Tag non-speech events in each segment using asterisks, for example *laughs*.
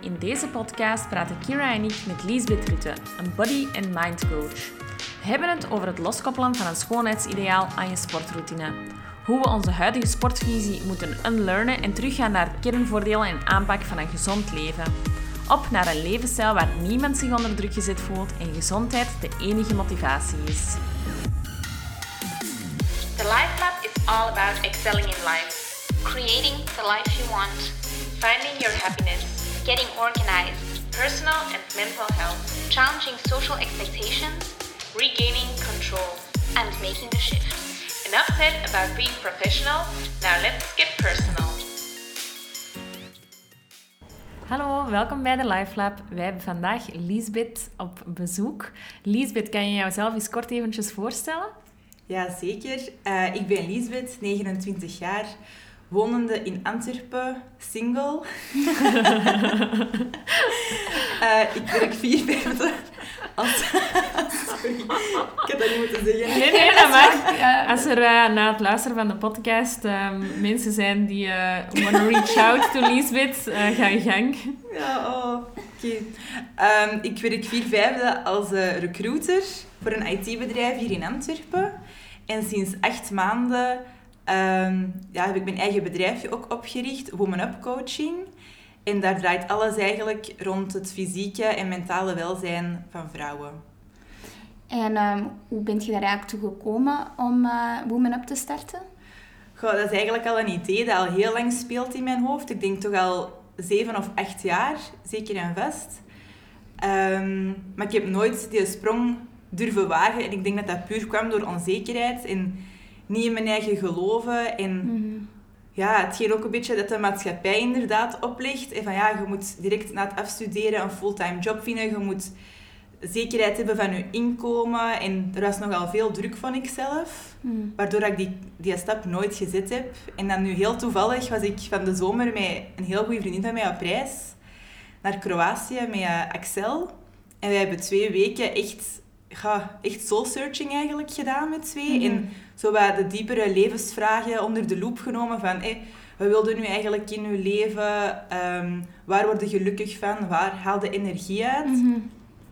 In deze podcast praten Kira en ik met Liesbeth Rutte, een body- and mind coach. We hebben het over het loskoppelen van een schoonheidsideaal aan je sportroutine. Hoe we onze huidige sportvisie moeten unlearnen en teruggaan naar kernvoordelen en aanpak van een gezond leven. Op naar een levensstijl waar niemand zich onder druk gezet voelt en gezondheid de enige motivatie is. The Life Lab is all about excelling in life, creating the life you want, finding your happiness, getting organized, personal and mental health, challenging social expectations, regaining control, and making the shift. Enough said about being professional, now let's get personal. Hallo, welkom bij de Life Lab. Wij hebben vandaag Liesbeth op bezoek. Liesbeth, kan je jouzelf eens kort eventjes voorstellen? Ja, zeker. Eh, ik ben Liesbeth, 29 jaar, wonende in Antwerpen, single. *laughs* Eh, ik werk vier vijfde als... Sorry, ik had dat niet moeten zeggen. Nee, nee, dat *laughs* mag. Als er eh, na het luisteren van de podcast ehm, mensen zijn die uh, want to reach *laughs* out to Liesbeth, eh, ga je gang. Ja, oh, oké. Ehm, ik werk vier vijfde als recruiter voor een IT-bedrijf hier in Antwerpen. En sinds acht maanden ehm, ja, heb ik mijn eigen bedrijfje ook opgericht, Woman Up Coaching. En daar draait alles eigenlijk rond het fysieke en mentale welzijn van vrouwen. En ehm, hoe bent je daar eigenlijk toe gekomen om eh Women Up te starten? Goh, dat is eigenlijk al een idee dat al heel lang speelt in mijn hoofd. Ik denk toch al zeven of acht jaar, zeker en vast. Ehm, maar ik heb nooit die sprong durven wagen. En ik denk dat dat puur kwam door onzekerheid en niet in mijn eigen geloven. En ja, hetgeen ook een beetje dat de maatschappij inderdaad oplegt. En van ja, je moet direct na het afstuderen een fulltime job vinden. Je moet zekerheid hebben van je inkomen. En er was nogal veel druk van ikzelf. Hmm. Waardoor ik die, die stap nooit gezet heb. En dan nu heel toevallig was ik van de zomer met een heel goede vriendin van mij op reis. Naar Kroatië met eh, Axel. En wij hebben twee weken echt, ja, echt soul-searching eigenlijk gedaan met twee. Mhm. En zo wat de diepere levensvragen onder de loep genomen van... Hey, wat wilde nu eigenlijk in uw leven? Ehm, waar word je gelukkig van? Waar haal je energie uit? Mhm.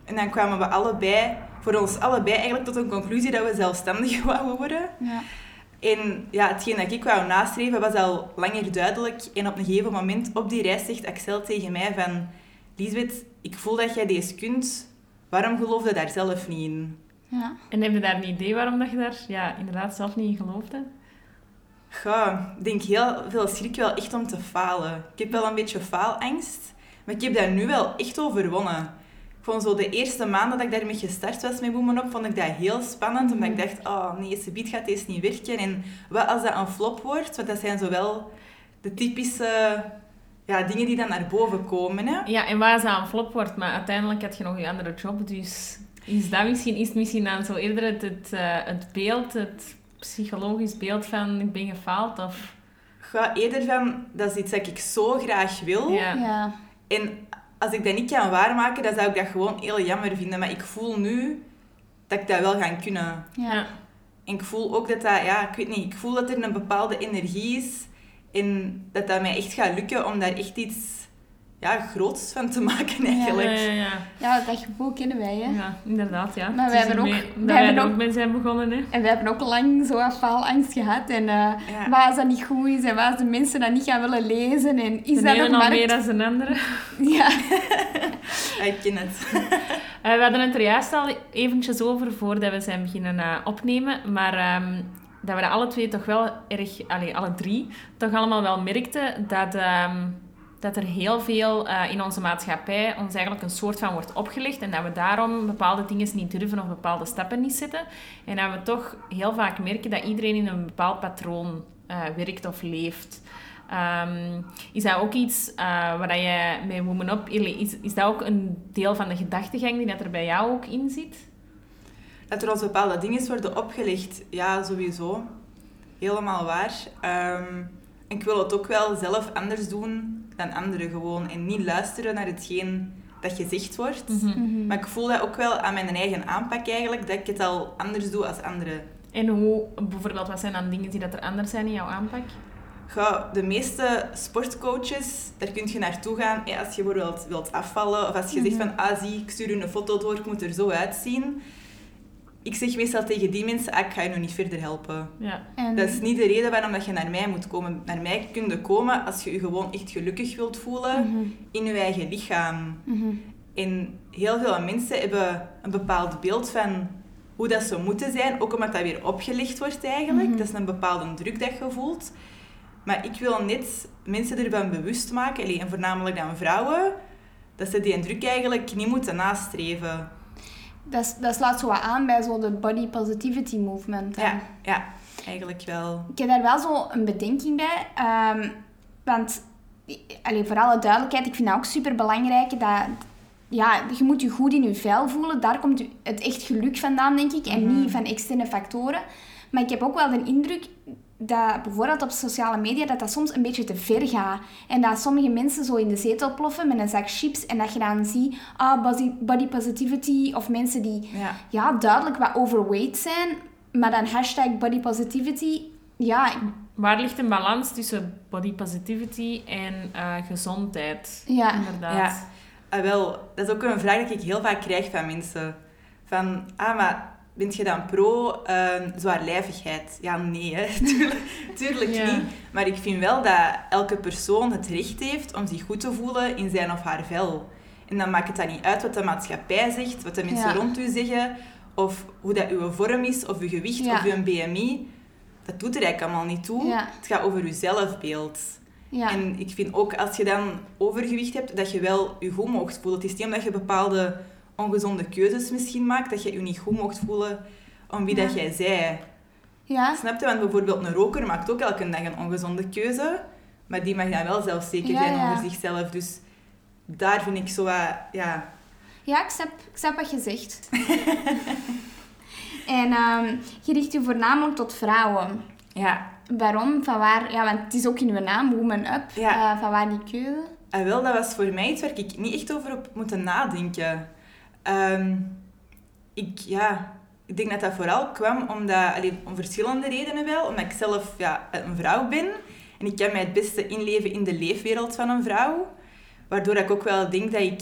En dan kwamen we allebei, voor ons allebei eigenlijk tot een conclusie dat we zelfstandig *laughs* wouden worden. Ja. En ja, hetgeen dat ik wou nastreven was al langer duidelijk. En op een gegeven moment op die reis zegt Axel tegen mij van... Lisbeth, ik voel dat jij deze kunt. Waarom geloof je daar zelf niet in? Ja. En heb je daar een idee waarom dat je daar ja, inderdaad zelf niet in geloofde? Ja, ik denk heel veel schrik wel echt om te falen. Ik heb wel een beetje faalangst. Maar ik heb daar nu wel echt overwonnen. Ik vond zo de eerste maanden dat ik daarmee gestart was met Women Up, vond ik dat heel spannend. Omdat ik dacht, oh nee, ze gaat deze niet werken. En wat als dat een flop wordt? Want dat zijn zowel de typische ja, dingen die dan naar boven komen. Hè? Ja, en waar ze aan flop wordt, maar uiteindelijk had je nog je andere job, dus is dat misschien, is het misschien dan zo eerder het, het, eh, het beeld, het psychologisch beeld van ik ben gefaald, of... Ga eerder van, dat is iets dat ik zo graag wil. Ja. Ja. En als ik dat niet kan waarmaken, dan zou ik dat gewoon heel jammer vinden. Maar ik voel nu dat ik dat wel ga kunnen. Ja. Ja. En ik voel ook dat dat, ja, ik weet niet, ik voel dat er een bepaalde energie is. En dat dat mij echt gaat lukken om daar echt iets ja, groots van te *laughs* maken eigenlijk. Ja, ja, ja. ja, dat gevoel kennen wij, hè. Ja, inderdaad, ja. Maar wij is hebben ook- dat wij hebben ook ook- mee zijn begonnen, hè. En wij hebben ook lang zo faalangst gehad. En eh Ja. waar als dat niet goed is en waar de mensen dat niet gaan willen lezen. En is De dat al markt? meer dan de andere. *laughs* Ja. Ja, *laughs* ik ken het. Eh, we hadden het er juist al eventjes over voordat we zijn beginnen eh, opnemen, maar ehm, dat we alle twee toch wel erg, alle drie, toch allemaal wel merkten dat, ehm, dat er heel veel eh, in onze maatschappij ons eigenlijk een soort van wordt opgelegd en dat we daarom bepaalde dingen niet durven of bepaalde stappen niet zetten. En dat we toch heel vaak merken dat iedereen in een bepaald patroon eh, werkt of leeft. Ehm, is dat ook iets eh, waar je met Women Up... Is, is dat ook een deel van de gedachtegang die dat er bij jou ook in zit? Dat er ons bepaalde dingen worden opgelegd, ja, sowieso. Helemaal waar. Ehm, ik wil het ook wel zelf anders doen dan anderen gewoon. En niet luisteren naar hetgeen dat gezegd wordt. Mhm. Maar ik voel dat ook wel aan mijn eigen aanpak eigenlijk, dat ik het al anders doe als anderen. En hoe, bijvoorbeeld, wat zijn dan dingen die dat er anders zijn in jouw aanpak? Ga, de meeste sportcoaches, daar kun je naartoe gaan als je bijvoorbeeld wilt afvallen. Of als je zegt van, ah zie, ik stuur je een foto door, ik moet er zo uitzien. Ik zeg meestal tegen die mensen, ah, ik ga je nog niet verder helpen. Ja. En, Dat is niet de reden waarom dat je naar mij moet komen. Naar mij kun je komen als je je gewoon echt gelukkig wilt voelen Mhm, in je eigen lichaam. mhm. En heel veel mensen hebben een bepaald beeld van hoe dat zou moeten zijn, ook omdat dat weer opgelicht wordt eigenlijk. Mhm. Dat is een bepaalde druk dat je voelt. Maar ik wil net mensen ervan bewust maken, en voornamelijk dan vrouwen, dat ze die druk eigenlijk niet moeten nastreven. Dat, dat sluit zo wat aan bij zo de body positivity movement. hè. Ja, ja, eigenlijk wel. Ik heb daar wel zo een bedenking bij. ehm, want, allee, voor alle duidelijkheid, ik vind dat ook super belangrijk. Dat, ja, je moet je goed in je vel voelen. Daar komt het echt geluk vandaan, denk ik. En Mhm. niet van externe factoren. Maar ik heb ook wel de indruk dat bijvoorbeeld op sociale media dat dat soms een beetje te ver gaat. En dat sommige mensen zo in de zetel ploffen met een zak chips. En dat je dan ziet, ah, body, body positivity. Of mensen die Ja. ja, duidelijk wat overweight zijn. Maar dan hashtag body positivity. Ja, Waar ligt een balans tussen body positivity en eh, gezondheid? Ja. Inderdaad. Ja. Ah, wel, dat is ook een vraag die ik heel vaak krijg van mensen. Van, ah, maar bent je dan pro ehm zwaarlijvigheid? Ja, nee, hè. *laughs* Tuurlijk, tuurlijk Ja. niet. Maar ik vind wel dat elke persoon het recht heeft om zich goed te voelen in zijn of haar vel. En dan maakt het dan niet uit wat de maatschappij zegt, wat de mensen Ja. rond u zeggen, of hoe dat uw vorm is, of uw gewicht, Ja. of uw BMI. Dat doet er eigenlijk allemaal niet toe. Het gaat over uw zelfbeeld. ja. En ik vind ook als je dan overgewicht hebt, dat je wel je goed mocht voelen. Het is niet omdat je bepaalde ongezonde keuzes misschien maakt, dat je je niet goed mocht voelen om wie Ja. dat jij zij. ja. Snap je? Want bijvoorbeeld een roker maakt ook elke dag een ongezonde keuze, maar die mag dan wel zelfzeker Ja, zijn ja. over zichzelf. Dus daar vind ik zo wat, ja... Ja, ik snap, ik snap wat je zegt. *laughs* en ehm, je richt je voornamelijk tot vrouwen. Ja, Waarom? Van waar? Ja, want het is ook in uw naam, Woman Up. Ja. Eh, van waar die keuze? en wel, dat was voor mij iets waar ik niet echt over op moeten nadenken. Ehm, ik, ja, ik denk dat dat vooral kwam omdat, allee, om verschillende redenen wel. Omdat ik zelf ja, een vrouw ben. En ik kan mij het beste inleven in de leefwereld van een vrouw. Waardoor ik ook wel denk dat ik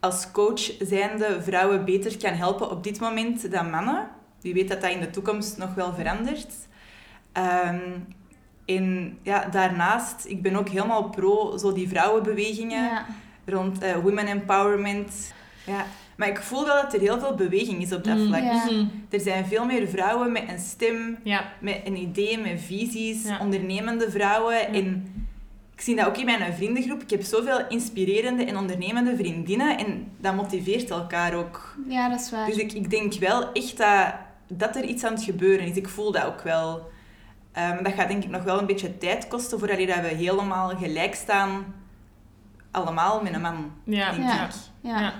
als coach zijnde vrouwen beter kan helpen op dit moment dan mannen. Wie weet dat dat in de toekomst nog wel verandert. Ehm, en ja, daarnaast, ik ben ook helemaal pro zo die vrouwenbewegingen Ja. rond eh, women empowerment. Ja. Maar ik voel wel dat er heel veel beweging is op dat Mm. vlak. Mhm. Er zijn veel meer vrouwen met een stem, Ja. met een idee, met visies, Ja. ondernemende vrouwen. Ja. En ik zie dat ook in mijn vriendengroep. Ik heb zoveel inspirerende en ondernemende vriendinnen en dat motiveert elkaar ook. ja, dat is waar. Dus ik, ik denk wel echt dat, dat er iets aan het gebeuren is. Ik voel dat ook wel. Ehm, dat gaat denk ik nog wel een beetje tijd kosten voordat we helemaal gelijk staan. Allemaal met een man, Ja. denk Ja. ik. ja. Ja.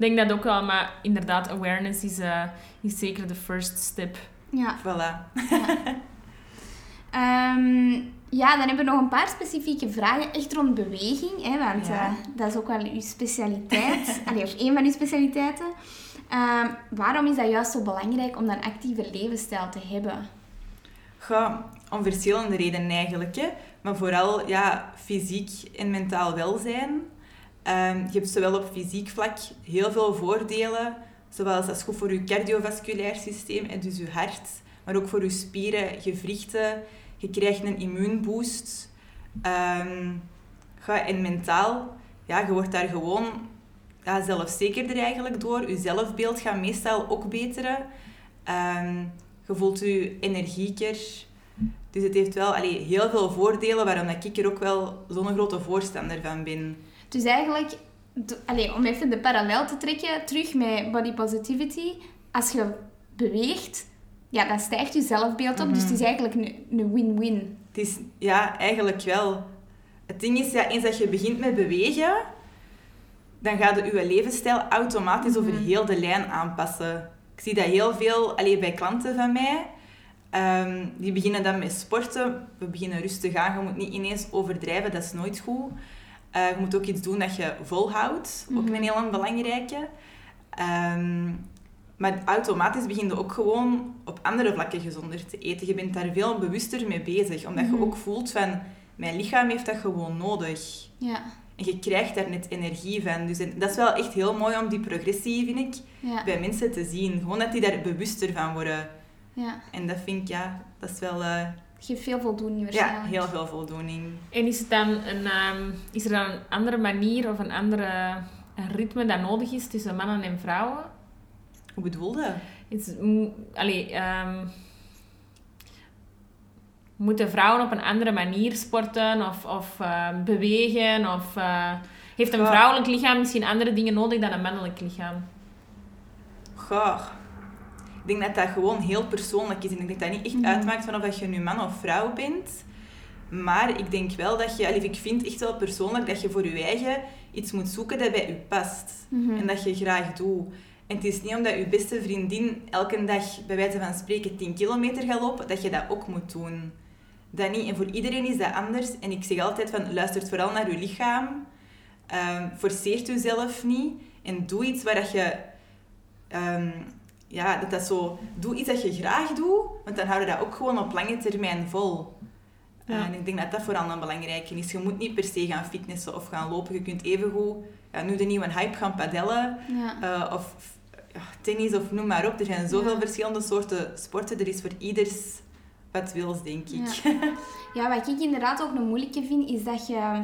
Ik denk dat ook wel, maar inderdaad, awareness is, eh, is zeker de first step. ja. Voilà. Ehm, ja, dan hebben we nog een paar specifieke vragen, echt rond beweging. Hè, want Ja. eh, dat is ook wel uw specialiteit. *laughs* Allee, of één van uw specialiteiten. Ehm, waarom is dat juist zo belangrijk om een actieve levensstijl te hebben? Om verschillende redenen eigenlijk. Hè. Maar vooral ja, fysiek en mentaal welzijn. Ehm, je hebt zowel op fysiek vlak heel veel voordelen. Zoals dat is goed voor je cardiovasculair systeem, en dus je hart. Maar ook voor je spieren, gewrichten. Je krijgt een immuunboost. Ehm, en mentaal, ja, je wordt daar gewoon ja, zelfzekerder eigenlijk door. Je zelfbeeld gaat meestal ook beteren. Ehm, je voelt je energieker. Dus het heeft wel allee, heel veel voordelen, waarom ik er ook wel zo'n grote voorstander van ben. Dus eigenlijk, allee, om even de parallel te trekken, terug met body positivity. Als je beweegt, ja, dan stijgt je zelfbeeld op. Dus het is eigenlijk een- win-win. Het is, ja, eigenlijk wel. Het ding is, ja, eens dat je begint met bewegen, dan gaat je je levensstijl automatisch over heel de lijn aanpassen. Ik zie dat heel veel allee, bij klanten van mij. Ehm, die beginnen dan met sporten. We beginnen rustig aan. Je moet niet ineens overdrijven, dat is nooit goed. Eh, je moet ook iets doen dat je volhoudt. Ook Mhm. een heel belangrijke. Ehm, Maar automatisch begin je ook gewoon op andere vlakken gezonder te eten. Je bent daar veel bewuster mee bezig. Omdat je ook voelt van, mijn lichaam heeft dat gewoon nodig. Ja. En je krijgt daar net energie van. Dus en dat is wel echt heel mooi om die progressie, vind ik, Ja. bij mensen te zien. Gewoon dat die daar bewuster van worden. ja. En dat vind ik, ja, dat is wel... eh, geeft veel voldoening ja, waarschijnlijk. heel veel voldoening. En is, het dan een, ehm, is er dan een andere manier of een andere een ritme dat nodig is tussen mannen en vrouwen? Hoe bedoelde? Is, allee, ehm, moeten vrouwen op een andere manier sporten of, of ehm, bewegen? Of, eh, heeft een Ja. vrouwelijk lichaam misschien andere dingen nodig dan een mannelijk lichaam? Goh. Ik denk dat dat gewoon heel persoonlijk is. En ik denk dat dat niet echt uitmaakt van of dat je nu man of vrouw bent. Maar ik denk wel dat je... Ik vind echt wel persoonlijk dat je voor je eigen iets moet zoeken dat bij je past. En dat je graag doet. En het is niet omdat je beste vriendin elke dag, bij wijze van spreken, 10 kilometer gaat lopen, dat je dat ook moet doen. Dat niet. En voor iedereen is dat anders. En ik zeg altijd van, luister vooral naar je lichaam. Ehm forceert jezelf niet. En doe iets waar dat je... ehm, ja, dat dat zo... Doe iets dat je graag doet, want dan hou je dat ook gewoon op lange termijn vol. Ja. En ik denk dat dat vooral een belangrijke is. Je moet niet per se gaan fitnessen of gaan lopen. Je kunt evengoed ja, nu de nieuwe hype gaan padellen. Ja. eh, of ja, tennis of noem maar op. Er zijn zoveel verschillende soorten sporten. Er is voor ieders wat wils, denk ik. Ja, *laughs* wat ik inderdaad ook een moeilijke vind, is dat je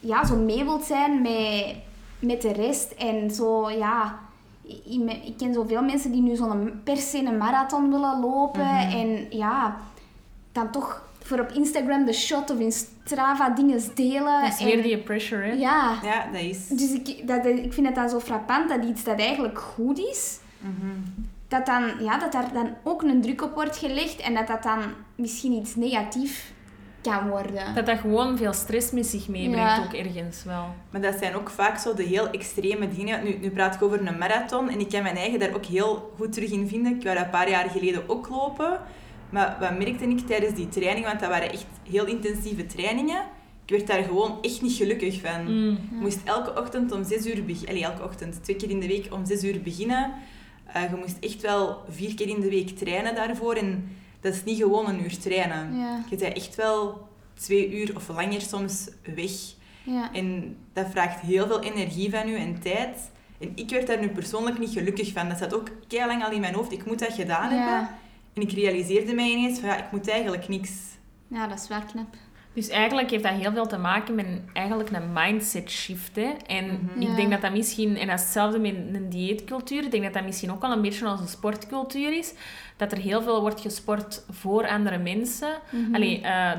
ja, zo mee wilt zijn met, met de rest. En zo, ja... Ik, ken zoveel mensen die nu zo'n per se een marathon willen lopen. En ja, dan toch voor op Instagram de shot of in Strava dingen delen. Dat is weer En- die pressure, hè? Ja, Ja, dat is... dus ik, dat, ik vind het dan zo frappant dat iets dat eigenlijk goed is, dat, dan, ja, dat daar dan ook een druk op wordt gelegd en dat dat dan misschien iets negatief kan worden. Dat dat gewoon veel stress met zich meebrengt, Ja. ook ergens wel. Maar dat zijn ook vaak zo de heel extreme dingen. Nu, nu praat ik over een marathon en ik kan mijn eigen daar ook heel goed terug in vinden. Ik wou dat een paar jaar geleden ook lopen. Maar wat merkte ik tijdens die training? Want dat waren echt heel intensieve trainingen. Ik werd daar gewoon echt niet gelukkig van. Mm. Je moest elke ochtend om zes uur beginnen. Allee, elke ochtend, twee keer in de week om zes uur beginnen. Eh, je moest echt wel vier keer in de week trainen daarvoor. En dat is niet gewoon een uur trainen. Ja. Je bent echt wel twee uur of langer soms weg. Ja. En dat vraagt heel veel energie van u en tijd. En ik werd daar nu persoonlijk niet gelukkig van. Dat zat ook lang al in mijn hoofd. Ik moet dat gedaan Ja. hebben. En ik realiseerde mij ineens van ja, ik moet eigenlijk niks. ja, dat is wel knap. Dus eigenlijk heeft dat heel veel te maken met een, eigenlijk een mindset shift. Hè? En Ja. ik denk dat dat misschien, en dat is hetzelfde met een dieetcultuur, ik denk dat dat misschien ook wel een beetje onze sportcultuur is. Dat er heel veel wordt gesport voor andere mensen. Allee, eh,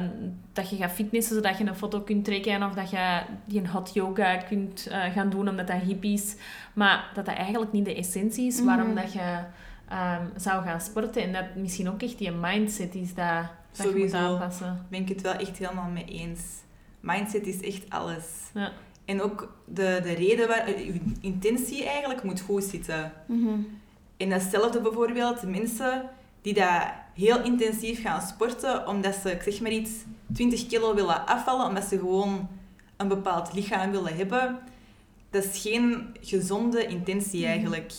dat je gaat fitnessen zodat je een foto kunt trekken of dat je die een hot yoga kunt eh, gaan doen omdat dat hip is. Maar dat dat eigenlijk niet de essentie is waarom dat je ehm, zou gaan sporten. En dat misschien ook echt die mindset is dat, dat je Sowieso. aanpassen. Ben ik het wel echt helemaal mee eens. Mindset is echt alles. Ja. En ook de, de reden waar... eh, Uw intentie eigenlijk moet goed zitten. Mhm. En datzelfde bijvoorbeeld, mensen die dat heel intensief gaan sporten, omdat ze, ik zeg maar iets, 20 kilo willen afvallen, omdat ze gewoon een bepaald lichaam willen hebben. Dat is geen gezonde intentie eigenlijk.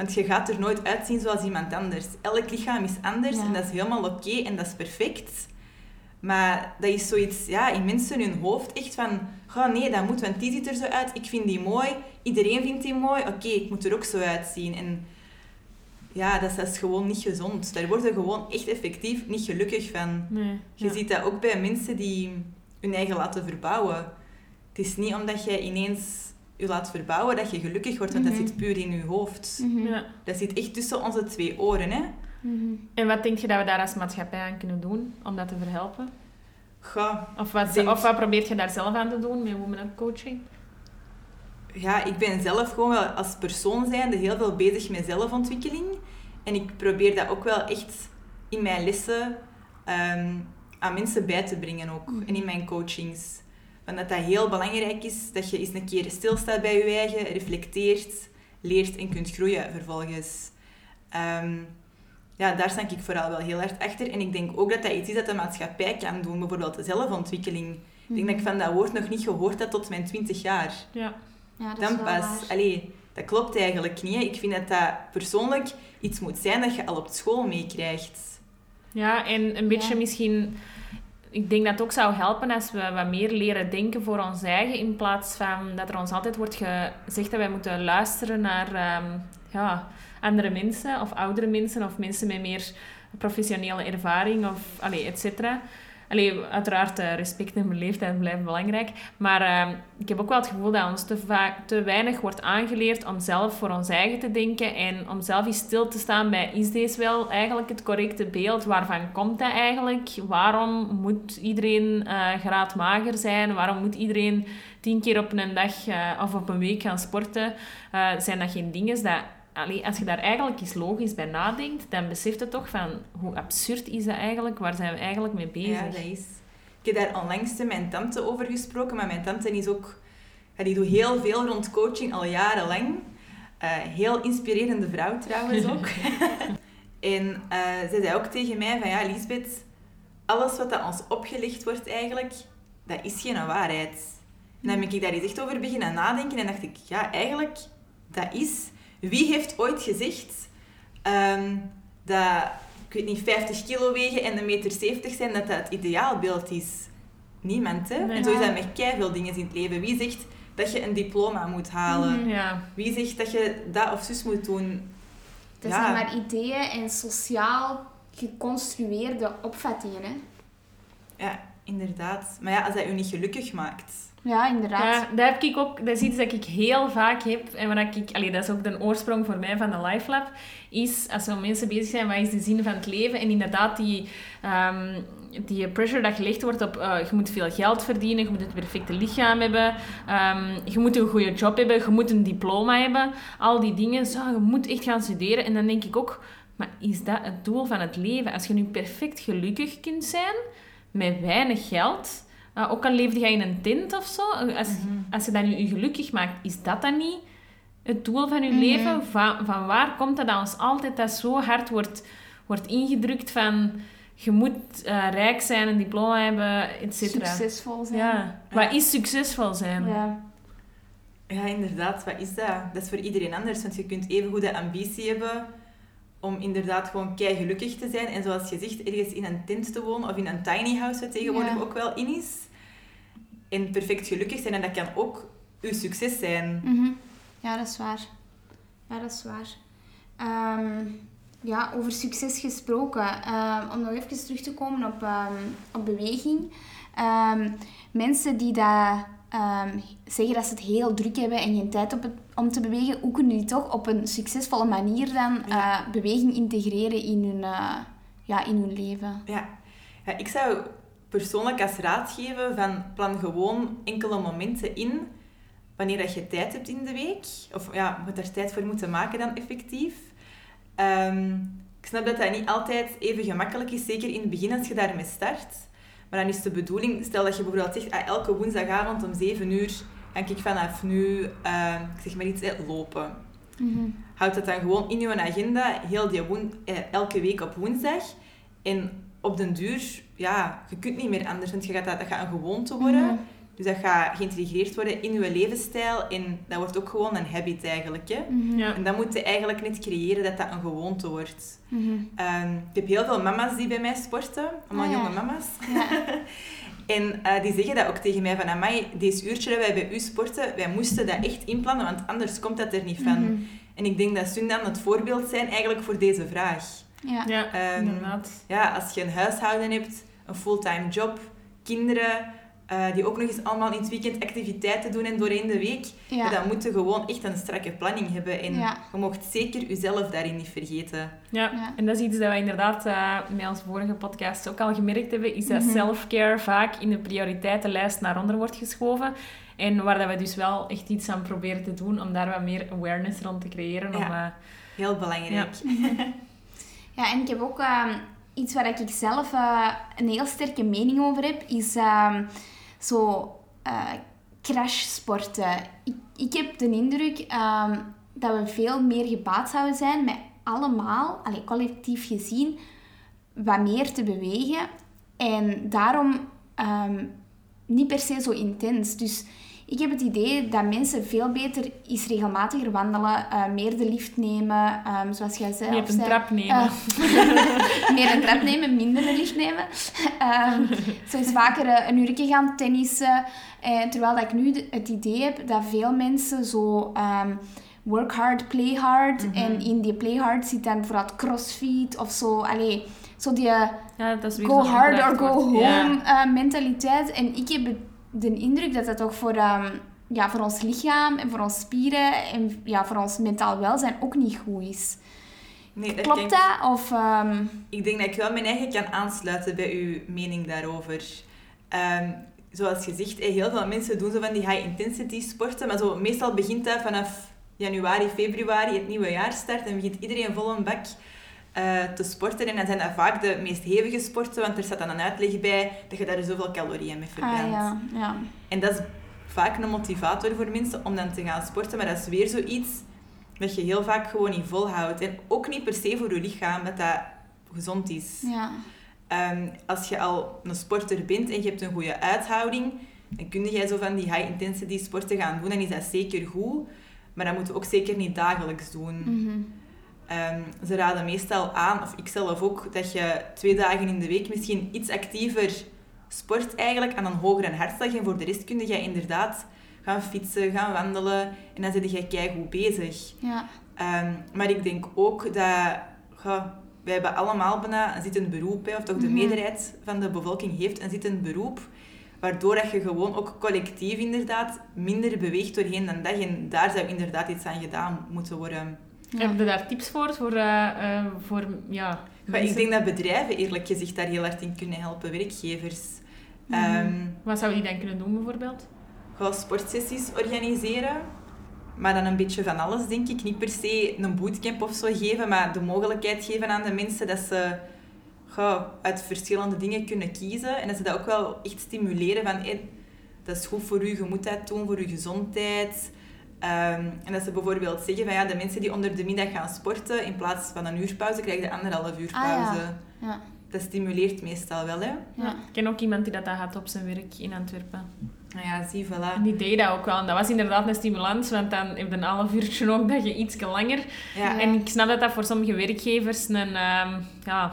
Want je gaat er nooit uitzien zoals iemand anders. Elk lichaam is anders Ja. en dat is helemaal oké en dat is perfect. Maar dat is zoiets ja, in mensen hun hoofd echt van... Oh nee, dat moet, want die ziet er zo uit. Ik vind die mooi. Iedereen vindt die mooi. Oké, ik moet er ook zo uitzien. En ja, dat is, dat is gewoon niet gezond. Daar worden gewoon echt effectief niet gelukkig van. Nee, Je ja. ziet dat ook bij mensen die hun eigen laten verbouwen. Het is niet omdat jij ineens je laat verbouwen dat je gelukkig wordt, want Mhm. dat zit puur in je hoofd. Mhm. Ja. Dat zit echt tussen onze twee oren. Hè? Mhm. En wat denk je dat we daar als maatschappij aan kunnen doen om dat te verhelpen? Goh, Of wat, Denk- of wat probeert je daar zelf aan te doen met women coaching? ja, ik ben zelf gewoon wel als persoon zijnde heel veel bezig met zelfontwikkeling. En ik probeer dat ook wel echt in mijn lessen ehm, aan mensen bij te brengen ook. En in mijn coachings. Want dat dat heel belangrijk is, dat je eens een keer stilstaat bij je eigen, reflecteert, leert en kunt groeien vervolgens. Ehm, ja, daar sta ik vooral wel heel hard achter. En ik denk ook dat dat iets is dat de maatschappij kan doen. Bijvoorbeeld de zelfontwikkeling. Ik denk dat ik van dat woord nog niet gehoord had tot mijn 20 jaar. Ja. Ja, dat is Dan wel pas. waar. Allee, dat klopt eigenlijk niet. hè. Ik vind dat dat persoonlijk iets moet zijn dat je al op school meekrijgt. Ja, en een beetje Ja. misschien... Ik denk dat het ook zou helpen als we wat meer leren denken voor ons eigen, in plaats van dat er ons altijd wordt gezegd dat wij moeten luisteren naar ehm, ja, andere mensen, of oudere mensen, of mensen met meer professionele ervaring, of allee, et cetera. Allee, uiteraard, eh, respect en beleefdheid blijven belangrijk. Maar ehm, ik heb ook wel het gevoel dat ons te, vaak, te weinig wordt aangeleerd om zelf voor ons eigen te denken en om zelf eens stil te staan bij is deze wel eigenlijk het correcte beeld? Waarvan komt dat eigenlijk? Waarom moet iedereen eh graadmager zijn? Waarom moet iedereen tien keer op een dag eh, of op een week gaan sporten? Zijn dat geen dingen dat... Allee, als je daar eigenlijk eens logisch bij nadenkt, dan beseft je toch van hoe absurd is dat eigenlijk? Waar zijn we eigenlijk mee bezig? Ja, dat is. Ik heb daar onlangs met mijn tante over gesproken, maar mijn tante is ook... die doet heel veel rond coaching al jarenlang. Eh, heel inspirerende vrouw trouwens ook. *laughs* en eh zij zei ook tegen mij van, ja, Lisbeth, alles wat dat ons opgelegd wordt eigenlijk, dat is geen waarheid. En dan ben ik daar eens echt over beginnen nadenken en dacht ik, ja, eigenlijk, dat is... Wie heeft ooit gezegd ehm, dat, ik weet niet, 50 kilo wegen en een meter 70 zijn, dat dat het ideaalbeeld is? Niemand, hè? Nee. En zo is dat met veel dingen in het leven. Wie zegt dat je een diploma moet halen? Ja. Wie zegt dat je dat of zus moet doen? Dat Ja. zijn maar ideeën en sociaal geconstrueerde opvattingen. Hè? Ja, inderdaad. Maar ja, als dat je niet gelukkig maakt... Ja, inderdaad. Ja, dat heb ik ook. Dat is iets dat ik heel vaak heb. En waar ik, allee, dat is ook de oorsprong voor mij van de Life Lab. Is als zo mensen bezig zijn, wat is de zin van het leven? En inderdaad, die, ehm, die pressure dat gelegd wordt op eh, je moet veel geld verdienen, je moet het perfecte lichaam hebben, ehm, je moet een goede job hebben, je moet een diploma hebben. Al die dingen. Zo, je moet echt gaan studeren. En dan denk ik ook, maar is dat het doel van het leven? Als je nu perfect gelukkig kunt zijn, met weinig geld. Uh, ook al leefde jij in een tent of zo, als, als je dat nu je gelukkig maakt, is dat dan niet het doel van je leven? Van, van waar komt dat dat ons altijd dat zo hard wordt, wordt ingedrukt van je moet uh, rijk zijn, een diploma hebben, et cetera. Succesvol zijn. Ja. Wat is succesvol zijn? Ja. Ja, inderdaad. Wat is dat? Dat is voor iedereen anders. Want je kunt even goede ambitie hebben om inderdaad gewoon kei gelukkig te zijn. En zoals je zegt, ergens in een tent te wonen of in een tiny house, wat tegenwoordig Ja. ook wel in is. En perfect gelukkig zijn. En dat kan ook uw succes zijn. Mhm. Ja, dat is waar. Ja, dat is waar. Ehm, ja, over succes gesproken. Ehm, om nog even terug te komen op, ehm, op beweging. Mensen die dat, zeggen dat ze het heel druk hebben en geen tijd op het, om te bewegen, hoe kunnen die toch op een succesvolle manier dan Ja. eh, beweging integreren in hun, eh, ja, in hun leven? Ja. ja, ik zou persoonlijk als raad geven van plan gewoon enkele momenten in wanneer dat je tijd hebt in de week. Of ja, je moet daar tijd voor moeten maken dan effectief. Ehm, ik snap dat dat niet altijd even gemakkelijk is, zeker in het begin als je daarmee start. Maar dan is de bedoeling, stel dat je bijvoorbeeld zegt, ah, elke woensdagavond om 7 uur ga ik vanaf nu, ehm, ik zeg maar iets, eh, lopen. Houd dat dan gewoon in je agenda, heel die eh, elke week op woensdag. En op den duur, ja, je kunt niet meer anders, want je gaat dat, dat gaat een gewoonte worden. Dus dat gaat geïntegreerd worden in je levensstijl en dat wordt ook gewoon een habit eigenlijk. Hè? Mhm. Ja. En dat moet je eigenlijk net creëren dat dat een gewoonte wordt. Mhm. Ehm, ik heb heel veel mama's die bij mij sporten, allemaal Ah, ja. jonge mama's. Ja. *laughs* En eh, die zeggen dat ook tegen mij van, amai, deze uurtje dat wij bij u sporten, wij moesten dat echt inplannen, want anders komt dat er niet van. Mhm. En ik denk dat Sun dan het voorbeeld zijn eigenlijk voor deze vraag. Ja. Ja, Ehm, inderdaad. Ja, als je een huishouden hebt, een fulltime job, kinderen, eh, die ook nog eens allemaal in het weekend activiteiten doen en doorheen de week, Ja. dan moet je gewoon echt een strakke planning hebben. En Ja. je mocht zeker jezelf daarin niet vergeten. Ja. Ja. en dat is iets dat we inderdaad eh, met onze vorige podcast ook al gemerkt hebben, is dat self-care vaak in de prioriteitenlijst naar onder wordt geschoven. En waar dat we dus wel echt iets aan proberen te doen om daar wat meer awareness rond te creëren. Om, Ja. eh, Heel belangrijk. *laughs* Ja, en ik heb ook ehm, iets waar ik zelf eh, een heel sterke mening over heb, is ehm, zo eh crashsporten. Ik, ik heb de indruk ehm, dat we veel meer gebaat zouden zijn met allemaal, allee, collectief gezien, wat meer te bewegen. En daarom niet per se zo intens. Dus ik heb het idee dat mensen veel beter iets regelmatiger wandelen, eh, meer de lift nemen, ehm, zoals jij zei. Meer een zei- trap nemen. eh, *laughs* meer een trap nemen, minder de lift nemen. Ehm zo eens vaker eh, een uurtje gaan tennissen. Terwijl dat ik nu het idee heb dat veel mensen zo ehm, work hard, play hard. Mhm. En in die play hard zit dan bijvoorbeeld crossfit of zo. Allee, zo die ja, dat is go hard or go home mentaliteit. En ik heb de indruk dat dat toch voor, ehm, ja, voor ons lichaam en voor ons spieren en ja, voor ons mentaal welzijn ook niet goed is. Nee, dat Klopt denk- dat? Of, ehm, Ik denk dat ik wel mijn eigen kan aansluiten bij uw mening daarover. Ehm, zoals gezegd, eh, heel veel mensen doen zo van die high-intensity sporten, maar zo, meestal begint dat vanaf januari, februari, het nieuwe jaar start, en begint iedereen vol een bak eh, te sporten. En dan zijn dat vaak de meest hevige sporten, want er staat dan een uitleg bij dat je daar zoveel calorieën mee verbrandt. ah, ja, ja. En dat is vaak een motivator voor mensen om dan te gaan sporten, maar dat is weer zoiets dat je heel vaak gewoon niet volhoudt. En ook niet per se voor je lichaam, dat dat gezond is. ja. Ehm, als je al een sporter bent en je hebt een goede uithouding, dan kun jij zo van die high-intensity sporten gaan doen. Dan is dat zeker goed, maar dat moeten we ook zeker niet dagelijks doen. Mhm. Ehm, ze raden meestal aan, of ik zelf ook, dat je twee dagen in de week misschien iets actiever sport eigenlijk aan een hogere hartslag. En voor de rest kun je inderdaad gaan fietsen, gaan wandelen en dan zit je keigoed bezig. ja. Ehm, maar ik denk ook dat... Goh, wij hebben allemaal bijna een zittend beroep, hè, of toch de Mhm. meerderheid van de bevolking heeft een zittend beroep. Waardoor dat je gewoon ook collectief inderdaad minder beweegt doorheen de dag. En daar zou inderdaad iets aan gedaan moeten worden. Ja. Heb je daar tips voor? Voor, eh, eh, voor ja, Maar ik denk dat bedrijven eerlijk gezegd daar heel hard in kunnen helpen, werkgevers. Mhm. Ehm, Wat zou die dan kunnen doen, bijvoorbeeld? Ga sportsessies organiseren. Maar dan een beetje van alles, denk ik. Niet per se een bootcamp of zo geven, maar de mogelijkheid geven aan de mensen dat ze ga, uit verschillende dingen kunnen kiezen. En dat ze dat ook wel echt stimuleren van... dat is goed voor u, je moet dat doen, voor je gezondheid. Ehm, en dat ze bijvoorbeeld zeggen van ja, de mensen die onder de middag gaan sporten, in plaats van een uurpauze, krijgen de anderhalf uur Ah, ja. pauze. Ja. Dat stimuleert meestal wel, hè. Ja. Ik ken ook iemand die dat, dat had op zijn werk in Antwerpen. Nou ja, zie, voilà. En die deed dat ook wel. En dat was inderdaad een stimulans, want dan heb je een half uurtje *laughs* ook dat je iets langer... Ja, En ik snap dat dat voor sommige werkgevers een, ehm, ja,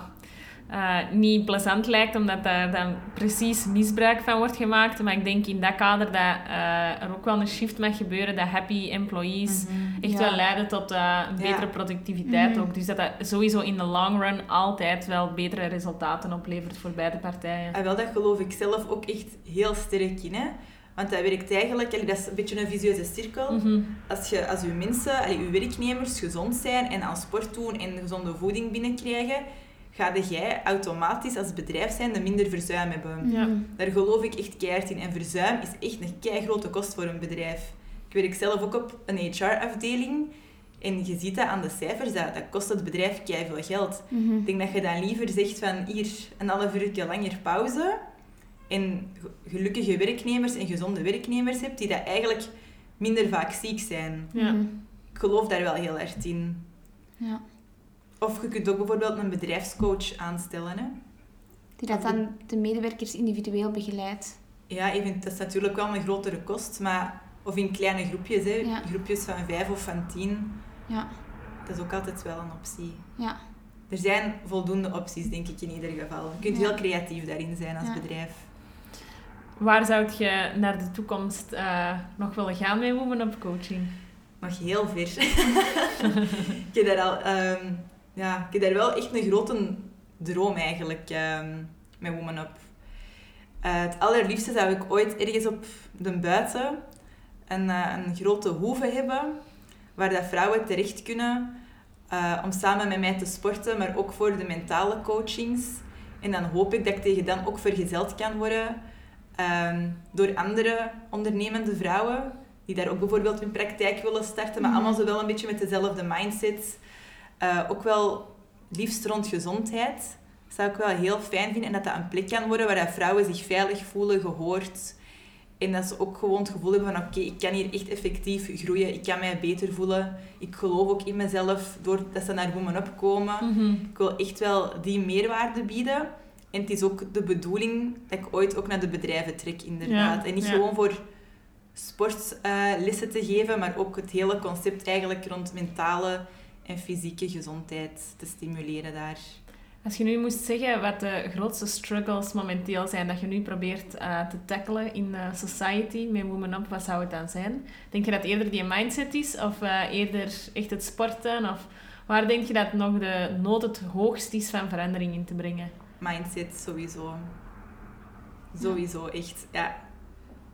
eh, niet plezant lijkt, omdat daar dan precies misbruik van wordt gemaakt. Maar ik denk in dat kader dat eh, er ook wel een shift mag gebeuren, dat happy employees echt Ja. wel leiden tot een Ja. betere productiviteit Mhm. ook. Dus dat dat sowieso in de long run altijd wel betere resultaten oplevert voor beide partijen. En wel, dat geloof ik zelf ook echt heel sterk in. Hè? Want dat werkt eigenlijk, dat is een beetje een visieuze cirkel. Mhm. Als, je, als uw mensen, uw werknemers gezond zijn en aan sport doen en gezonde voeding binnenkrijgen, ga jij automatisch als bedrijf zijn de minder verzuim hebben. Ja. Daar geloof ik echt keihard in. En verzuim is echt een keigrote kost voor een bedrijf. Ik werk zelf ook op een HR-afdeling. En je ziet dat aan de cijfers, dat, dat kost het bedrijf keiveel geld. Mhm. Ik denk dat je dan liever zegt van hier een half uurtje langer pauze en ge- gelukkige werknemers en gezonde werknemers hebt die dat eigenlijk minder vaak ziek zijn. Ja. Mhm. Ik geloof daar wel heel erg in. Ja. Of je kunt ook bijvoorbeeld een bedrijfscoach aanstellen. Hè? Die dat dan de medewerkers individueel begeleidt. Ja, even, dat is natuurlijk wel een grotere kost, maar of in kleine groepjes, hè? Ja. groepjes van vijf of van tien, Ja. dat is ook altijd wel een optie. Ja. Er zijn voldoende opties, denk ik in ieder geval. Je kunt Ja. heel creatief daarin zijn als Ja. bedrijf. Waar zou je naar de toekomst eh, nog willen gaan met Women Up Coaching? nog heel ver. *laughs* ik, heb daar al, ehm, ja, ik heb daar wel echt een grote droom eigenlijk ehm, met Woman Up. Eh, het allerliefste zou ik ooit ergens op de buiten een, eh, een grote hoeve hebben waar dat vrouwen terecht kunnen eh, om samen met mij te sporten, maar ook voor de mentale coachings. En dan hoop ik dat ik tegen dan ook vergezeld kan worden ehm, door andere ondernemende vrouwen die daar ook bijvoorbeeld hun praktijk willen starten, maar Mhm. allemaal zo wel een beetje met dezelfde mindset. Eh, ook wel liefst rond gezondheid. Dat zou ik wel heel fijn vinden en dat dat een plek kan worden waar dat vrouwen zich veilig voelen, gehoord. En dat ze ook gewoon het gevoel hebben van oké, ik kan hier echt effectief groeien, ik kan mij beter voelen. Ik geloof ook in mezelf doordat ze naar Women Up komen. Mhm. Ik wil echt wel die meerwaarde bieden. En het is ook de bedoeling dat ik ooit ook naar de bedrijven trek, inderdaad. Ja, en niet ja. gewoon voor sportlessen te geven, maar ook het hele concept eigenlijk rond mentale en fysieke gezondheid te stimuleren daar. Als je nu moest zeggen wat de grootste struggles momenteel zijn dat je nu probeert uh, te tackelen in uh, society met Women Up, wat zou het dan zijn? Denk je dat eerder die mindset is of uh, eerder echt het sporten? Of waar denk je dat nog de nood het hoogst is van verandering in te brengen? Mindset sowieso. Sowieso, echt. Ja,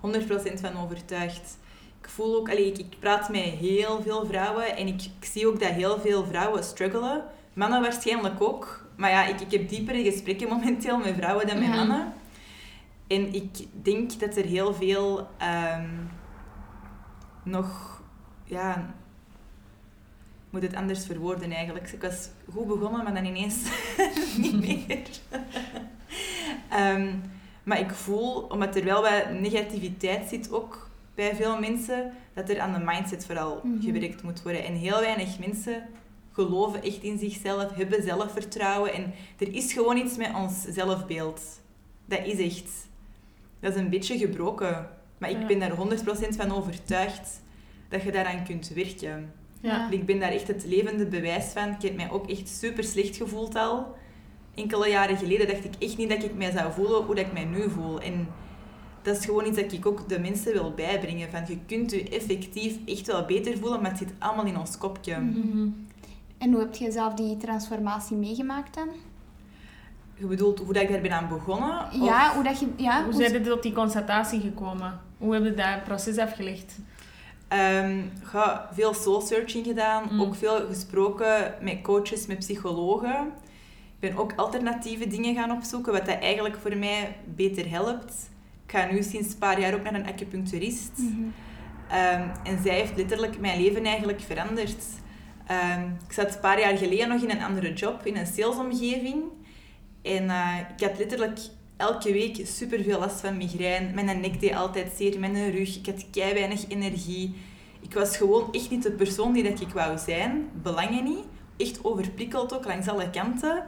100% van overtuigd. Ik voel ook, allee, ik, ik praat met heel veel vrouwen en ik, ik zie ook dat heel veel vrouwen struggelen. Mannen waarschijnlijk ook. Maar ja, ik, ik heb diepere gesprekken *laughs* momenteel met vrouwen dan met Ja. mannen. En ik denk dat er heel veel ehm, nog... Ja, ik moet het anders verwoorden eigenlijk. Ik was goed begonnen, maar dan ineens *laughs* niet meer. *laughs* Ehm, maar ik voel, omdat er wel wat negativiteit zit ook bij veel mensen, dat er aan de mindset vooral Mhm. gewerkt moet worden. En heel weinig mensen geloven echt in zichzelf, hebben zelfvertrouwen. En er is gewoon iets met ons zelfbeeld. Dat is echt. Dat is een beetje gebroken. Maar ik Ja. ben daar 100% van overtuigd dat je daaraan kunt werken. Ja. Ik ben daar echt het levende bewijs van. Ik heb mij ook echt super slecht gevoeld al. Enkele jaren geleden dacht ik echt niet dat ik mij zou voelen hoe dat ik mij nu voel. En dat is gewoon iets dat ik ook de mensen wil bijbrengen. Van je kunt je effectief echt wel beter voelen, maar het zit allemaal in ons kopje. Mhm. En hoe heb je zelf die transformatie meegemaakt dan? Je bedoelt hoe dat ik daar ben aan begonnen? Of- Ja, hoe dat je... Ja, Hoe zijn je tot die constatatie gekomen? Hoe heb je dat proces afgelegd? Ehm, ga veel soul searching gedaan, Mm. ook veel gesproken met coaches, met psychologen. Ik ben ook alternatieve dingen gaan opzoeken, wat dat eigenlijk voor mij beter helpt. Ik ga nu sinds een paar jaar ook naar een acupuncturist. Mhm. Ehm, en zij heeft letterlijk mijn leven eigenlijk veranderd. Ehm, ik zat een paar jaar geleden nog in een andere job, in een salesomgeving. En eh, ik had letterlijk elke week superveel last van migraine. Mijn nek deed altijd zeer, mijn rug. Ik had kei weinig energie. Ik was gewoon echt niet de persoon die dat ik wou zijn. Belangen niet. Echt overprikkeld ook, langs alle kanten.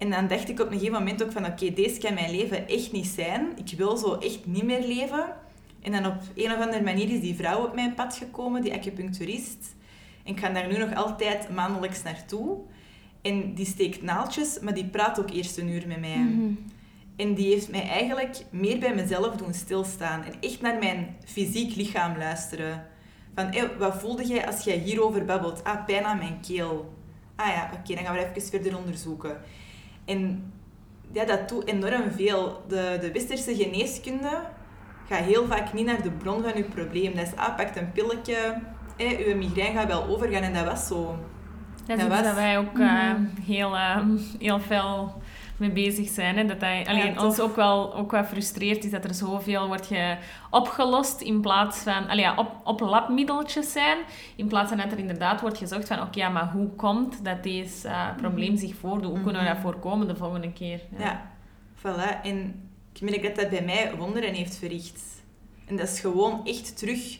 En dan dacht ik op een gegeven moment ook van... Oké, deze kan mijn leven echt niet zijn. Ik wil zo echt niet meer leven. En dan op een of andere manier is die vrouw op mijn pad gekomen, die acupuncturist. En ik ga daar nu nog altijd maandelijks naartoe. En die steekt naaldjes, maar die praat ook eerst een uur met mij. Mhm. En die heeft mij eigenlijk meer bij mezelf doen stilstaan. En echt naar mijn fysiek lichaam luisteren. Van, wat voelde jij als jij hierover babbelt? Ah, pijn aan mijn keel. Ah ja, oké, dan gaan we even verder onderzoeken. En ja, dat doet enorm veel. De, de westerse geneeskunde gaat heel vaak niet naar de bron van je probleem. Dat is, ah, pak een pilletje, hé, je migraine gaat wel overgaan. En dat was zo. Dat Dat is iets was- dat wij ook eh, Mhm. heel, eh, heel veel mee bezig zijn. Hè? Dat hij, alleen, ons ook wel ook wat frustreert is dat er zoveel wordt ge, opgelost in plaats van... Allee, ja, op, op labmiddeltjes zijn, in plaats van dat er inderdaad wordt gezocht van oké, ja, maar hoe komt dat deze eh, probleem zich voordoet? Hoe kunnen we dat Mhm. voorkomen de volgende keer? Ja, voilà. En ik merk dat dat bij mij wonderen heeft verricht. En dat is gewoon echt terug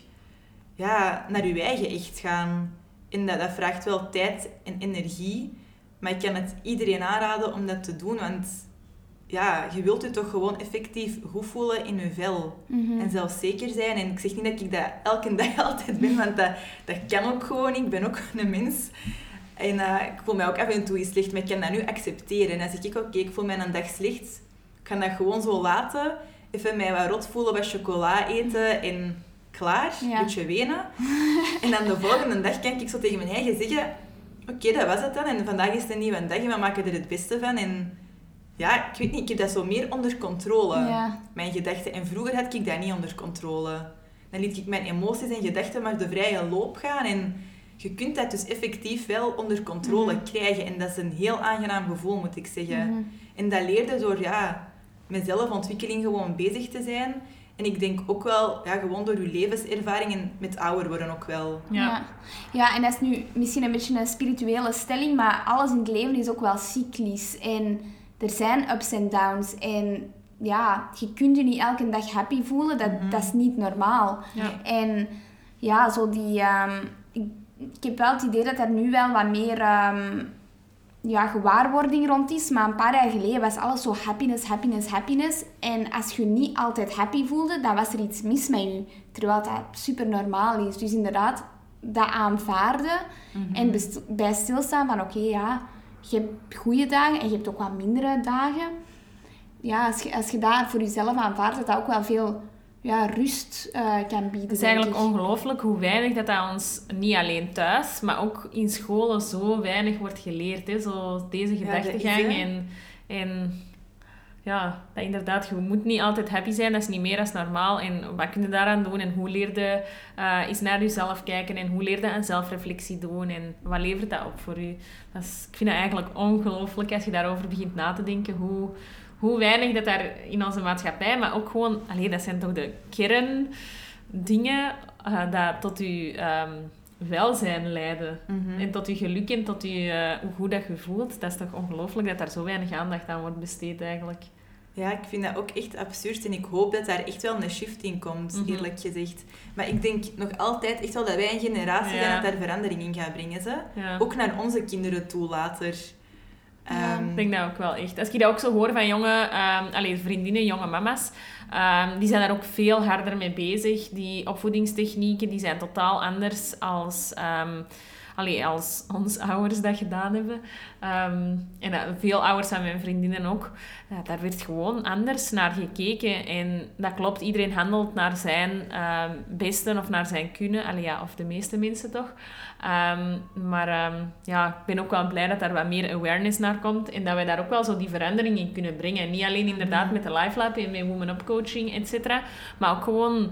ja, naar je eigen echt gaan. En dat, dat vraagt wel tijd en energie. Maar ik kan het iedereen aanraden om dat te doen. Want ja, je wilt je toch gewoon effectief goed voelen in je vel. Mhm. En zelfzeker zijn. En ik zeg niet dat ik dat elke *laughs* dag altijd ben, want dat, dat kan ook gewoon. Ik ben ook *laughs* een mens. En eh, ik voel mij ook af en toe eens slecht, maar ik kan dat nu accepteren. En dan zeg ik, oké, ik voel mij een dag slecht. Ik kan dat gewoon zo laten. Even mij wat rot voelen, wat chocola eten en klaar. Ja. Een beetje wenen. en dan de volgende dag kan ik zo tegen mijn eigen zeggen... Oké, dat was het dan. En vandaag is het een nieuwe dag en we maken er het beste van. En ja, ik weet niet, ik heb dat zo meer onder controle Ja. mijn gedachten. En vroeger had ik dat niet onder controle. Dan liet ik mijn emoties en gedachten maar de vrije loop gaan. En je kunt dat dus effectief wel onder controle Mhm. krijgen. En dat is een heel aangenaam gevoel, moet ik zeggen. Mhm. En dat leerde door ja, met zelfontwikkeling gewoon bezig te zijn. En ik denk ook wel, ja, gewoon door je levenservaringen met ouder worden ook wel. Ja. Ja. ja, en dat is nu misschien een beetje een spirituele stelling, maar alles in het leven is ook wel cyclisch. En er zijn ups en downs. En ja, je kunt je niet elke dag happy voelen, dat, Mhm. dat is niet normaal. Ja. En ja, zo die... ehm, ik, ik heb wel het idee dat er nu wel wat meer... ehm, ja, gewaarwording rond is. Maar een paar jaar geleden was alles zo happiness, happiness, happiness. En als je je niet altijd happy voelde, dan was er iets mis met je. Terwijl dat super normaal is. Dus inderdaad, dat aanvaarden en best- bij stilstaan van oké, ja, je hebt goede dagen en je hebt ook wat mindere dagen. Ja, als je, als je dat voor jezelf aanvaardt, dat dat ook wel veel ja, rust eh, kan bieden. Het is eigenlijk ongelooflijk hoe weinig dat, dat ons, niet alleen thuis, maar ook in scholen zo weinig wordt geleerd. Hè? Zo deze Ja, gedachtegang. hè. en, en ja, dat inderdaad, je moet niet altijd happy zijn, dat is niet meer als normaal. En wat kun je daaraan doen? En hoe leer je eh, eens naar jezelf kijken? En hoe leer je een zelfreflectie doen? En wat levert dat op voor u? Dat is, ik vind het eigenlijk ongelooflijk als je daarover begint na te denken. Hoe, hoe weinig dat daar in onze maatschappij, maar ook gewoon... Allee, dat zijn toch de kerndingen eh dat tot je ehm, welzijn leiden. En tot je geluk en tot je, eh, hoe goed dat je voelt. Dat is toch ongelooflijk dat daar zo weinig aandacht aan wordt besteed eigenlijk. Ja, ik vind dat ook echt absurd en ik hoop dat daar echt wel een shift in komt, Mhm. eerlijk gezegd. Maar ik denk nog altijd echt wel dat wij een generatie Ja. zijn dat daar verandering in gaat brengen. Ze. Ja. Ook naar onze kinderen toe later. Ehm, Ik denk dat ook wel echt. Als ik dat ook zo hoor van jonge ehm allee, vriendinnen, jonge mama's, ehm, die zijn daar ook veel harder mee bezig. Die opvoedingstechnieken die zijn totaal anders als, allee, als ons ouders dat gedaan hebben. Ehm, en dat- veel ouders van mijn vriendinnen ook. Daar werd gewoon anders naar gekeken. En dat klopt, iedereen handelt naar zijn ehm beste of naar zijn kunnen. Allee, ja, of de meeste mensen toch. Ehm, maar ja, ik ben ook wel blij dat daar wat meer awareness naar komt en dat wij daar ook wel zo die verandering in kunnen brengen. Niet alleen inderdaad met de Life Lab en met Women Up Coaching, et cetera, maar ook gewoon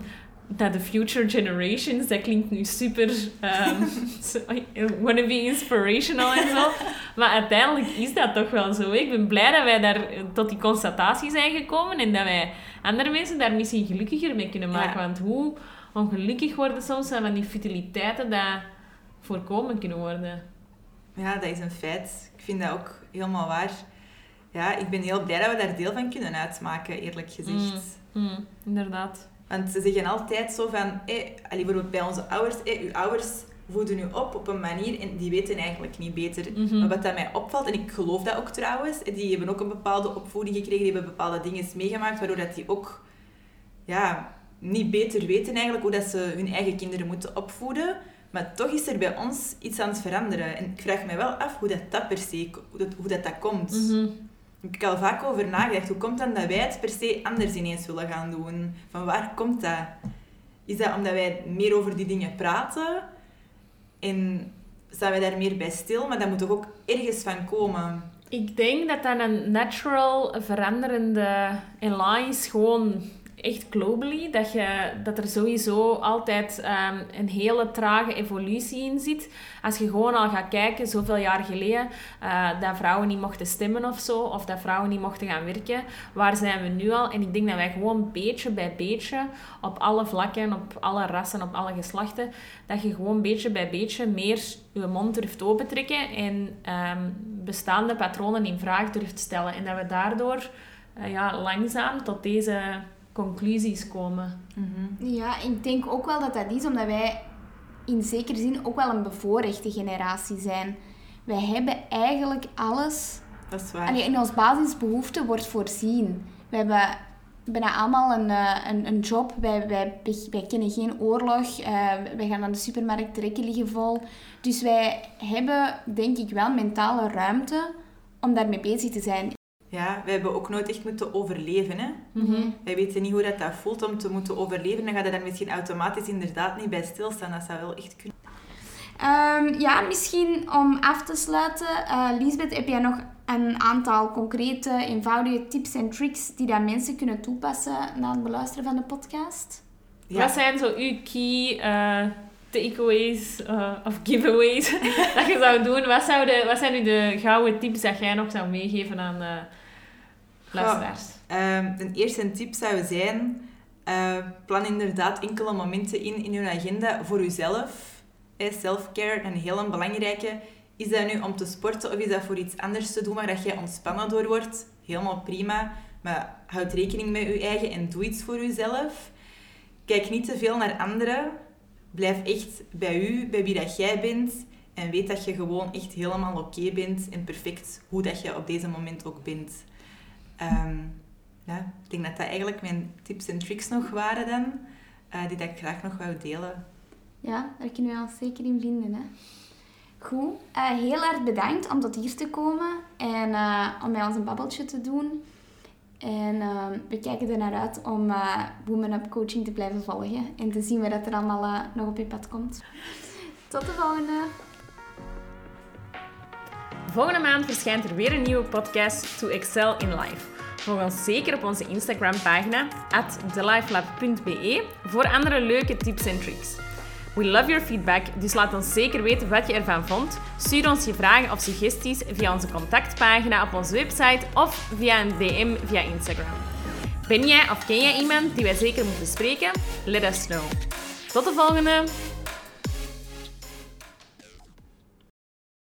dat de future generations, dat klinkt nu super *laughs* zo- wanna be inspirational en zo, maar uiteindelijk is dat toch wel zo. Ik ben blij dat wij daar eh, tot die constatatie zijn gekomen en dat wij andere mensen daar misschien gelukkiger mee kunnen maken. Ja. Want hoe ongelukkig worden soms van die futiliteiten dat voorkomen kunnen worden. Ja, dat is een feit. Ik vind dat ook helemaal waar. Ja, ik ben heel blij dat we daar deel van kunnen uitmaken, eerlijk gezegd. Mm, inderdaad. Want ze zeggen altijd zo van... Eh, allee, bijvoorbeeld bij onze ouders... Eh, uw ouders voeden u op op een manier en die weten eigenlijk niet beter. Mhm. Maar wat dat mij opvalt, en ik geloof dat ook trouwens, eh, die hebben ook een bepaalde opvoeding gekregen, die hebben bepaalde dingen meegemaakt, waardoor dat die ook ja, niet beter weten eigenlijk hoe dat ze hun eigen kinderen moeten opvoeden. Maar toch is er bij ons iets aan het veranderen. En ik vraag me wel af hoe dat, dat per se, hoe dat, hoe dat, dat komt. Mhm. Heb er al vaak over nagedacht. Hoe komt dan dat wij het per se anders ineens willen gaan doen? Van waar komt dat? Is dat omdat wij meer over die dingen praten? En staan wij daar meer bij stil? Maar dat moet toch ook ergens van komen? Ik denk dat dat een natural veranderende elan is, gewoon echt globally. Dat, je, dat er sowieso altijd ehm, een hele trage evolutie in zit. Als je gewoon al gaat kijken, zoveel jaar geleden, eh, dat vrouwen niet mochten stemmen of zo, of dat vrouwen niet mochten gaan werken. Waar zijn we nu al? En ik denk dat wij gewoon beetje bij beetje, op alle vlakken, op alle rassen, op alle geslachten, dat je gewoon beetje bij beetje meer je mond durft opentrekken en ehm, bestaande patronen in vraag durft stellen. En dat we daardoor eh, ja, langzaam tot deze conclusies komen. Ja, ik denk ook wel dat dat is omdat wij in zekere zin ook wel een bevoorrechte generatie zijn. Wij hebben eigenlijk alles... Dat is waar. Allee, in ons basisbehoefte wordt voorzien. We hebben bijna allemaal een, eh, een, een job. Wij, wij, wij kennen geen oorlog. eh, wij gaan aan de supermarkt, de rekken liggen vol. Dus wij hebben, denk ik, wel mentale ruimte om daarmee bezig te zijn. Ja, wij hebben ook nooit echt moeten overleven. Hè? Mhm. Wij weten niet hoe dat, dat voelt om te moeten overleven. Dan gaat je daar misschien automatisch inderdaad niet bij stilstaan. Dat zou wel echt kunnen. Ehm, ja, misschien om af te sluiten. eh Lisbeth, heb jij nog een aantal concrete, eenvoudige tips en tricks die dat mensen kunnen toepassen na het beluisteren van de podcast? Ja. Wat zijn zo uw key eh, takeaways eh, of giveaways *laughs* dat je zou doen? Wat, zou de, wat zijn nu de gouden tips dat jij nog zou meegeven aan luisteraars? Ehm, een eerste tip zou zijn... eh, plan inderdaad enkele momenten in in uw agenda voor uzelf. Eh, Self-care, een heel belangrijke. Is dat nu om te sporten of is dat voor iets anders te doen waar dat jij ontspannen door wordt? Helemaal prima. Maar houd rekening met je eigen en doe iets voor jezelf. Kijk niet te veel naar anderen. Blijf echt bij u, bij wie dat jij bent. En weet dat je gewoon echt helemaal oké bent en perfect hoe dat je op deze moment ook bent. Ehm, ja, ik denk dat dat eigenlijk mijn tips en tricks nog waren dan, uh, die dat ik graag nog wou delen. Ja, daar kunnen we ons zeker in vinden. Hè? Goed, uh, heel erg bedankt om tot hier te komen en uh, om met ons een babbeltje te doen. En ehm, we kijken er naar uit om Women Up Coaching te blijven volgen en te zien wat er allemaal nog op je pad komt. Tot de volgende! Volgende maand verschijnt er weer een nieuwe podcast To Excel in Life. Volg ons zeker op onze Instagram-pagina at thelifelab.be voor andere leuke tips en tricks. We love your feedback, dus laat ons zeker weten wat je ervan vond. Stuur ons je vragen of suggesties via onze contactpagina op onze website of via een DM via Instagram. Ben jij of ken jij iemand die wij zeker moeten spreken? Let us know. Tot de volgende!